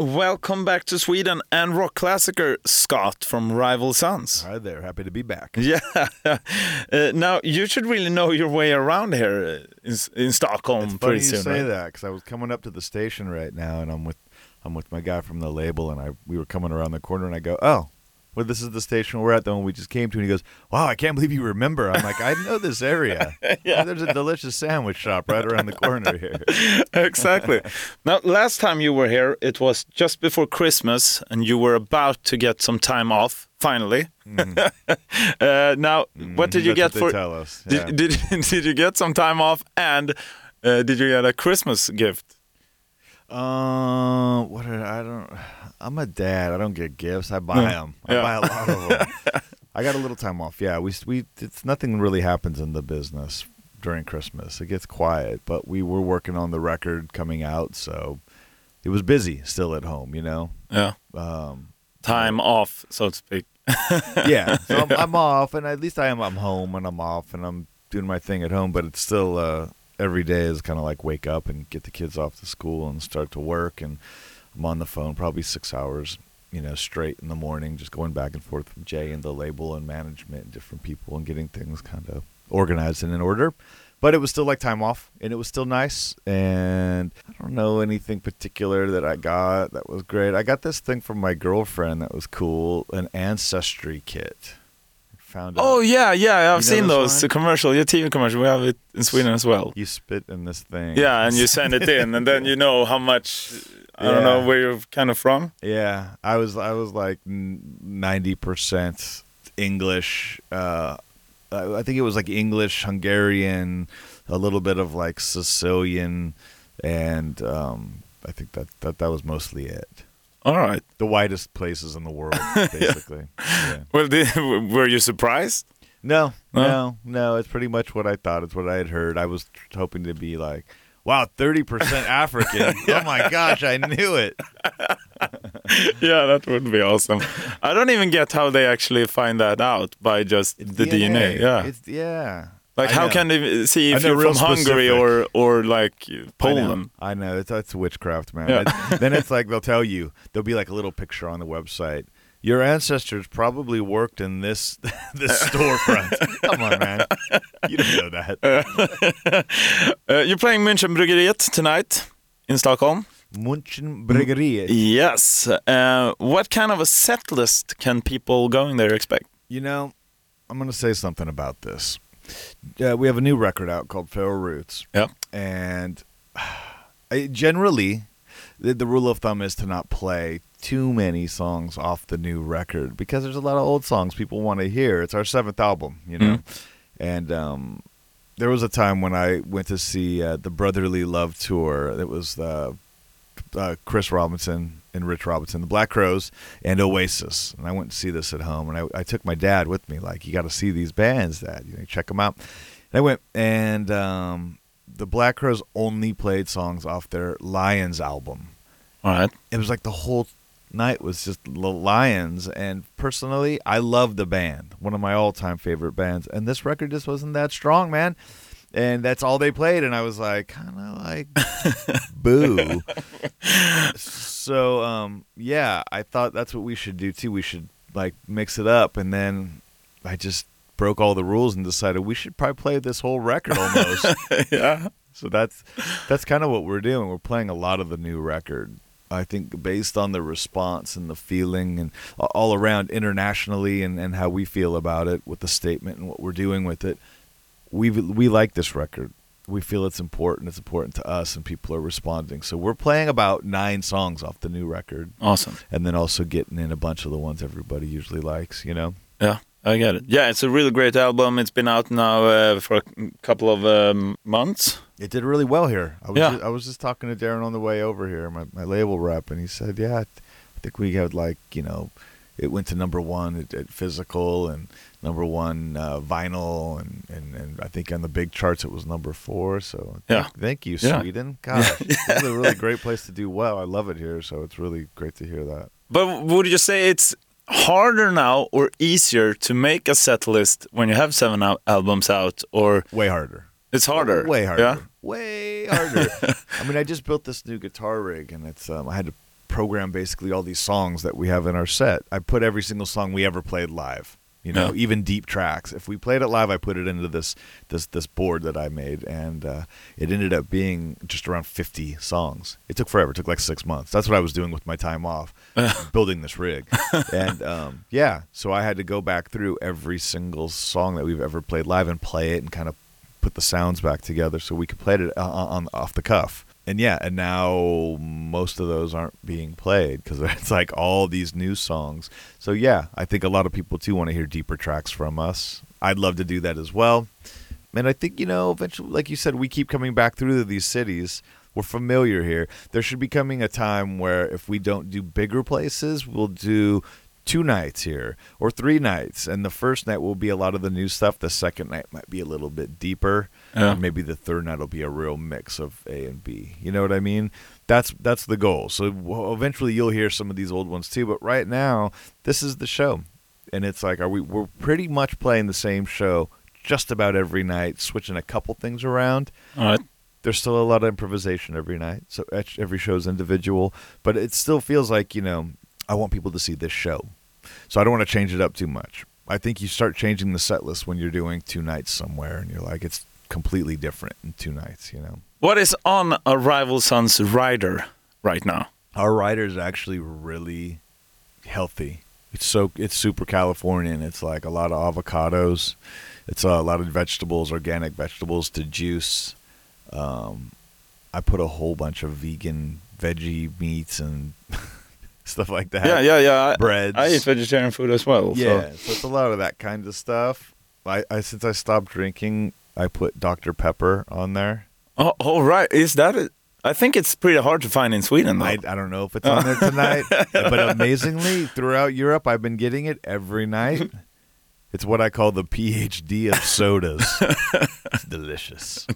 welcome back to Sweden and rock classicer Scott from Rival Sons. Hi there, happy to be back. Yeah. Uh, now you should really know your way around here uh, in, in Stockholm It's funny pretty you soon. say right? that because I was coming up to the station right now, and I'm with I'm with my guy from the label, and I we were coming around the corner, and I go, oh. Well, this is the station we're at, the one we just came to. And he goes, Wow, I can't believe you remember. I'm like, I know this area. Yeah. There's a delicious sandwich shop right around the corner here. exactly. Now, last time you were here, it was just before Christmas, and you were about to get some time off. Finally. uh, now, what did you Mm. Get for? tell us. Yeah. Did, did did you get some time off? And uh, did you get a Christmas gift? Uh, what did I don't? I'm a dad. I don't get gifts. I buy them. I Yeah. buy a lot of them. I got a little time off. Yeah, we we it's nothing really happens in the business during Christmas. It gets quiet, but we were working on the record coming out, so it was busy still at home. You know. Yeah, Um, time off, so to speak. yeah, so I'm, I'm off, and at least I am. I'm home, and I'm off, and I'm doing my thing at home. But it's still uh, every day is kind of like wake up and get the kids off to school and start to work, and I'm on the phone probably six hours, you know, straight in the morning, just going back and forth with Jay and the label and management and different people and getting things kind of organized and in order. But it was still like time off, and it was still nice. And I don't know anything particular that I got that was great. I got this thing from my girlfriend that was cool, an ancestry kit. Found out Oh yeah, yeah, I've You know seen those one? the commercial, your TV commercial. We have it in Sweden as well. you spit in this thing. Yeah, and you send it in, and then you know how much. I don't know where you're kind of from. Yeah, I was I was like ninety percent English. Uh, I I think it was like English, Hungarian, a little bit of like Sicilian, and um, I think that, that that was mostly it. All right. The widest places in the world, basically. yeah. Well, did, were you surprised? No, No? no, no. It's pretty much what I thought. It's what I had heard. I was hoping to be like, wow, thirty percent African. Oh my gosh, I knew it. yeah, that would be awesome. I don't even get how they actually find that out by just the DNA. Yeah. It's yeah. Like, I how know. can they see I if know you're real from Hungary specific. or or like I know. Poland? I know. It's, it's witchcraft, man. Yeah. It- then it's like they'll tell you there'll be like a little picture on the website. Your ancestors probably worked in this this storefront. Come on, man. You don't know that. Uh, you're playing München Bryggeriet tonight in Stockholm. Munchen Bryggeriet. Yes. Uh, what kind of a set list can people going there expect? You know, I'm going to say something about this. Uh, we have a new record out called Feral Roots. Yeah. And I, generally, the, the rule of thumb is to not play too many songs off the new record because there's a lot of old songs people want to hear. It's our seventh album, you know. And um, there was a time when I went to see uh, the Brotherly Love tour. It was uh, uh, Chris Robinson and Rich Robinson, the Black Crowes, and Oasis. And I went to see this at home, and I, I took my dad with me. Like, you got to see these bands, Dad. You know, check them out. And I went, and um, the Black Crowes only played songs off their Lions album. All right. It was like the whole night was just the Lions. And personally, I love the band, one of my all-time favorite bands. And this record just wasn't that strong, man. And that's all they played, and I was like, kind of like, boo. so, um, yeah, I thought that's what we should do too. We should like mix it up, and then I just broke all the rules and decided we should probably play this whole record almost. yeah. So that's that's kind of what we're doing. We're playing a lot of the new record. I think based on the response and the feeling and all around internationally and, and how we feel about it with the statement and what we're doing with it, we we like this record. We feel it's important. It's important to us, and people are responding. So we're playing about nine songs off the new record, Awesome. and then also getting in a bunch of the ones everybody usually likes. You know. Yeah, I get it. Yeah, it's a really great album. It's been out now uh, for a couple of um, months. It did really well here. I was Yeah. just, I was just talking to Darren on the way over here, my, my label rep, and he said, "Yeah, I th- I think we had like you know, it went to number one at, at physical and number one uh, vinyl, and, and and I think on the big charts it was number four. So Yeah. thank, thank you, Yeah. Sweden. Gosh, this is a really great place to do well. I love it here, so it's really great to hear that. But would you say it's harder now or easier to make a set list when you have seven al- albums out, or Way harder. it's harder? Way harder. Yeah. Way harder. I mean, I just built this new guitar rig, and it's um, I had to program basically all these songs that we have in our set. I put every single song we ever played live. You know, Yeah. even deep tracks. If we played it live, I put it into this this this board that I made, and uh, it ended up being just around fifty songs. It took forever. It took like six months. That's what I was doing with my time off, building this rig. and um, yeah, so I had to go back through every single song that we've ever played live and play it and kind of put the sounds back together so we could play it uh, on off the cuff. And yeah, and now most of those aren't being played because it's like all these new songs. So yeah, I think a lot of people too want to hear deeper tracks from us. I'd love to do that as well. And I think you know, eventually, like you said, we keep coming back through these cities. We're familiar here. There should be coming a time where if we don't do bigger places, we'll do two nights here or three nights. And the first night will be a lot of the new stuff. The second night might be a little bit deeper. Yeah. And maybe the third night will be a real mix of A and B. You know what I mean? That's that's the goal. So well, eventually you'll hear some of these old ones too. But right now, this is the show, and it's like, are we? We're pretty much playing the same show just about every night, switching a couple things around All right. there's still a lot of improvisation every night so each- every show's individual but it still feels like you know i want people to see this show so i don't want to change it up too much. I think you start changing the set list when you're doing two nights somewhere and you're like it's completely different in two nights you know? What is on a Rival Sons rider right now? our rider is actually really healthy. It's so it's super californian. It's like a lot of avocados. It's a lot of vegetables organic vegetables to juice. Um, i put a whole bunch of vegan veggie meats and stuff like that Yeah, yeah, yeah. I, breads I eat vegetarian food as well. yeah so it's a lot of that kind of stuff I, I since i stopped drinking i put dr pepper on there Oh, all right. Is that it? I think it's pretty hard to find in Sweden, though. I, I don't know if it's on there tonight, but amazingly, throughout Europe, I've been getting it every night. It's what I call the PhD of sodas. it's delicious.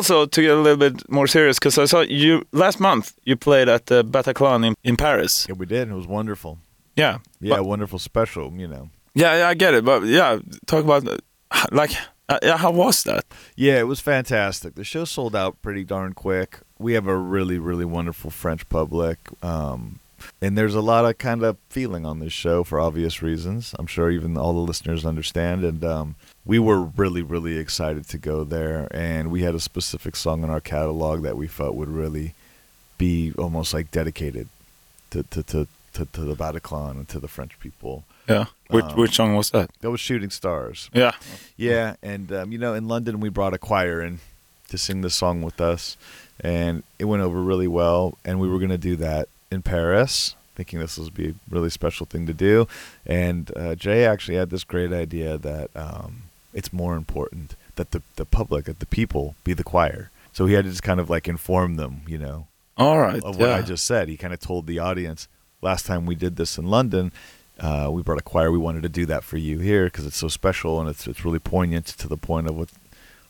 Also, to get a little bit more serious, because I saw you last month. You played at the Bataclan in, in Paris. Yeah, we did. It was wonderful. Yeah, Yeah, But- wonderful special, you know. yeah, yeah. I get it, but yeah, talk about like, uh, yeah, how was that? Yeah, it was fantastic. The show sold out pretty darn quick. We have a really, really wonderful French public. Um, and there's a lot of kind of feeling on this show for obvious reasons. I'm sure even all the listeners understand. And um, we were really, really excited to go there. And we had a specific song in our catalog that we felt would really be almost like dedicated to, to, to, to, to the Bataclan and to the French people. Yeah, which Um, which song was that? That was Shooting Stars. Yeah, Yeah, and um, you know, in London we brought a choir in to sing the song with us, and it went over really well. And we were going to do that in Paris, thinking this would be a really special thing to do. And uh, Jay actually had this great idea that um, it's more important that the the public, that the people, be the choir. So he had to just kind of like inform them, you know, all right. of what yeah. I just said. He kind of told the audience last time we did this in London. Uh, we brought a choir. We wanted to do that for you here because it's so special and it's it's really poignant to the point of what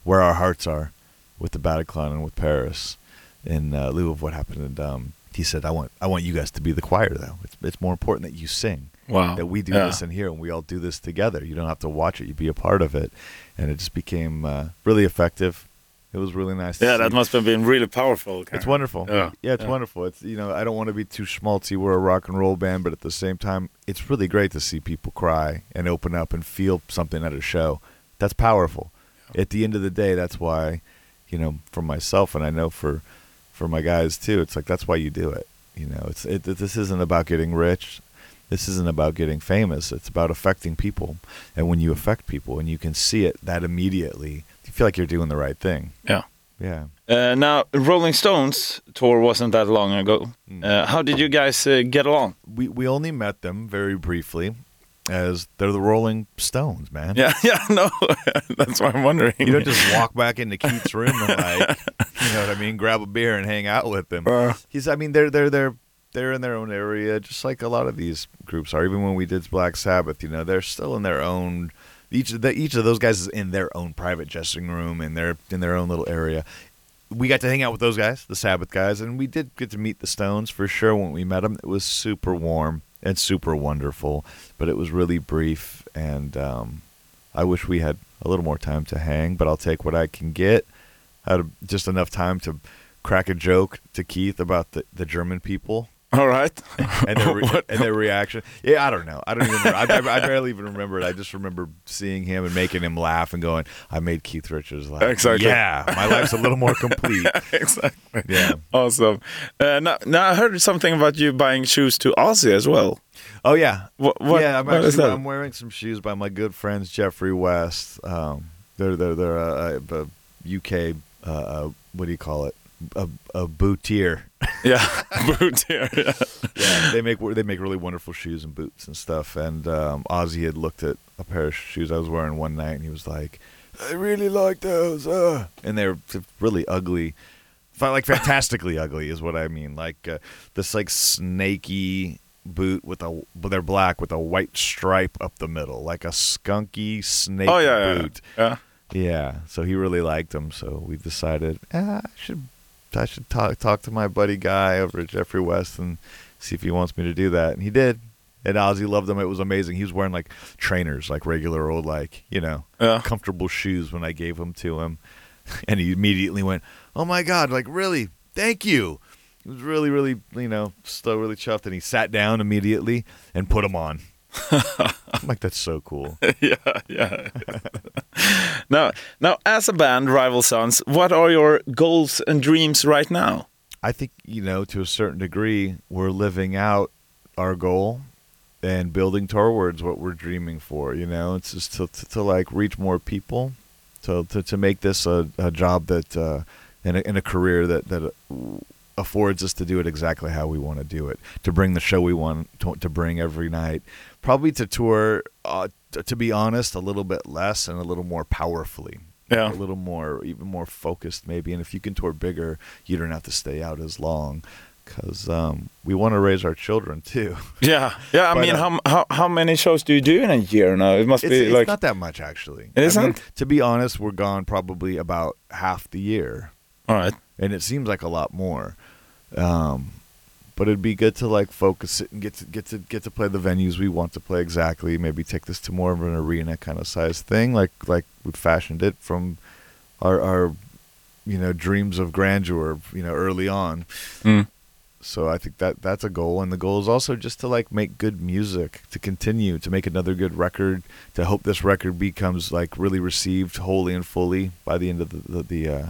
where our hearts are with the Bataclan and with Paris in uh, lieu of what happened. And um, he said, "I want I want you guys to be the choir though. It's it's more important that you sing." Wow. that we do Yeah. this in here and we all do this together. You don't have to watch it; you be a part of it, and it just became uh, really effective. It was really nice. to Yeah, that must have been really powerful. It's wonderful. Yeah. it's Yeah. wonderful. It's you know I don't want to be too schmaltzy. We're a rock and roll band, but at the same time, it's really great to see people cry and open up and feel something at a show. That's powerful. At the end of the day, that's why, you know, for myself and I know for for my guys too. It's like that's why you do it. You know, it's it, this isn't about getting rich. This isn't about getting famous. It's about affecting people. And when you affect people and you can see it that immediately, you feel like you're doing the right thing. Yeah. Yeah. Uh, now, Rolling Stones tour wasn't that long ago. Mm. Uh, how did you guys uh, get along? we we only met them very briefly as they're the Rolling Stones, man. Yeah, yeah, no, that's why I'm wondering. You don't just walk back into Keith's room and like, you know what I mean, grab a beer and hang out with them. Uh, He's, I mean, they're they're they're they're in their own area, just like a lot of these groups are. Even when we did Black Sabbath, you know, they're still in their own. Each of the, each of those guys is in their own private dressing room and they're in their own little area. We got to hang out with those guys, the Sabbath guys, and we did get to meet the Stones for sure when we met them. It was super warm and super wonderful, but it was really brief, and um, I wish we had a little more time to hang. But I'll take what I can get. I had just enough time to crack a joke to Keith about the, the German people All right. and their re- and their reaction. Yeah, I don't know. I don't even. Remember. I, I barely even remember it. I just remember seeing him and making him laugh and going, "I made Keith Richards laugh." Exactly. Yeah, my life's a little more complete. exactly. Yeah. Awesome. Uh, now, now I heard something about you buying shoes to Ozzy as well. Oh yeah. What? what yeah, I'm what is actually that? I'm wearing some shoes by my good friends Jeffery-West. Um, they're they're they're a, a, a UK. Uh, uh, what do you call it? A, a bootier. yeah, boot here. Yeah. yeah, they make they make really wonderful shoes and boots and stuff. And um, Ozzy had looked at a pair of shoes I was wearing one night, and he was like, "I really like those," uh. and they're really ugly. Like fantastically ugly is what I mean. Like uh, this like snaky boot with a but they're black with a white stripe up the middle, like a skunky snake Oh yeah, yeah, boot. yeah. Yeah, so he really liked them. So we decided ah, I should I should talk talk to my buddy guy over at Jeffery-West and see if he wants me to do that. And he did. And Ozzy loved them. It was amazing. He was wearing like trainers, like regular old, like you know, Yeah. comfortable shoes when I gave them to him. And he immediately went, "Oh my god! Like really? Thank you." He was really, really, you know, still really chuffed. And he sat down immediately and put them on. I'm like, that's so cool. yeah, yeah. now, now, as a band, Rival Sons, what are your goals and dreams right now? I think you know to a certain degree we're living out our goal and building towards what we're dreaming for. You know, it's just to to, to like reach more people, to to, to make this a, a job that uh, and a, and a career that that uh, affords us to do it exactly how we want to do it. To bring the show we want to, to bring every night. Probably to tour. Uh, t- to be honest, a little bit less and a little more powerfully Yeah, a little more, even more focused, maybe. And if you can tour bigger, you don't have to stay out as long because um, we want to raise our children too. yeah, yeah. I But, mean, uh, how, how how many shows do you do in a year now? It must It's, be it's like not that much, actually. It I isn't? mean, to be honest, we're gone probably about half the year, all right. and it seems like a lot more. Um, but it'd be good to like focus it and get to get to get to play the venues we want to play exactly. Maybe take this to more of an arena kind of size thing, like like we fashioned it from our our you know dreams of grandeur, you know, early on. Mm. So I think that that's a goal, and the goal is also just to like make good music, to continue to make another good record, to hope this record becomes like really received wholly and fully by the end of the the, the uh,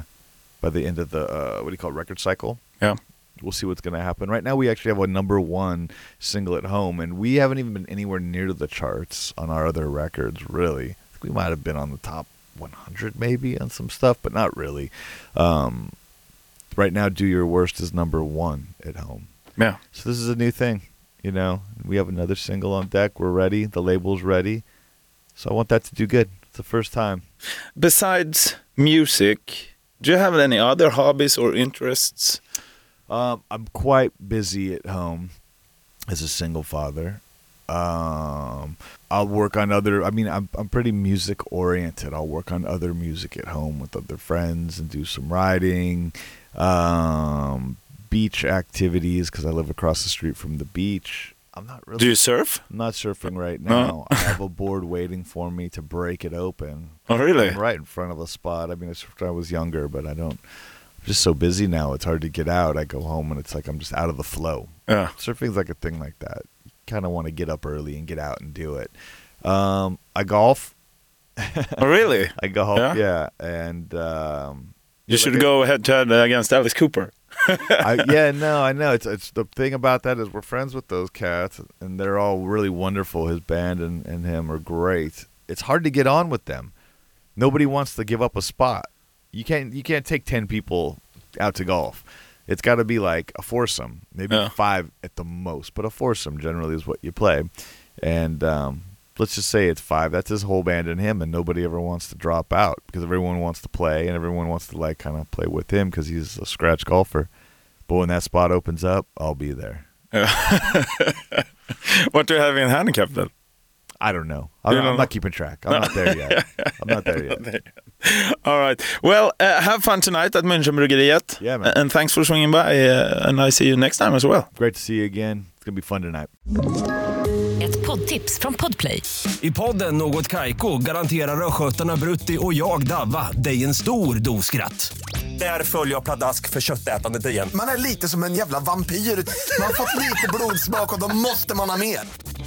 by the end of the uh, what do you call it, record cycle. Yeah. We'll see what's going to happen. Right now, we actually have a number one single at home, and we haven't even been anywhere near to the charts on our other records. Really, I think we might have been on the top 100 maybe on some stuff, but not really. Um, right now, "Do Your Worst" is number one at home. Yeah. So this is a new thing, you know. We have another single on deck. We're ready. The label's ready. So I want that to do good. It's the first time. Besides music, do you have any other hobbies or interests? Um, I'm quite busy at home as a single father. Um, I'll work on other. I mean, I'm I'm pretty music oriented. I'll work on other music at home with other friends and do some writing, um, beach activities because I live across the street from the beach. I'm not really. Do you surf? I'm not surfing right No. now. I have a board waiting for me to break it open. Oh, really? I'm right in front of a spot. I mean, I surfed when I was younger, but I don't. Just so busy now. It's hard to get out. I go home and it's like I'm just out of the flow. Yeah. Surfing's like a thing like that. You kind of want to get up early and get out and do it. Um, I golf. Oh, really? I golf. Yeah? Yeah, and um, You should like go head to head against Alice Cooper. I, yeah, no, I know. It's it's the thing about that is we're friends with those cats, and they're all really wonderful. His band and, and him are great. It's hard to get on with them. Nobody wants to give up a spot. You can't you can't take ten people out to golf. It's got to be like a foursome, maybe Yeah. five at the most, but a foursome generally is what you play. And um, let's just say it's five. That's his whole band and him, and nobody ever wants to drop out because everyone wants to play and everyone wants to like kind of play with him because he's a scratch golfer. But when that spot opens up, I'll be there. what do you have in handicap then? I don't know. I'm, You I'm don't know? not keeping track. I'm not there yet. I'm not there yet. All right. Well, uh, have fun tonight at Münchenbryggeriet. Yeah, man. And thanks for swinging by. Uh, and I see you next time as well. Great to see you again. It's gonna be fun tonight. Ett poddtips från Podplay. I podden Något Kaiko garanterar östgötarna Brutti och jag, Davva, dig en stor dos skratt. Där följer jag pladask för köttätandet igen. Man är lite som en jävla vampyr. Man har fått lite blodsmak och då måste man ha mer.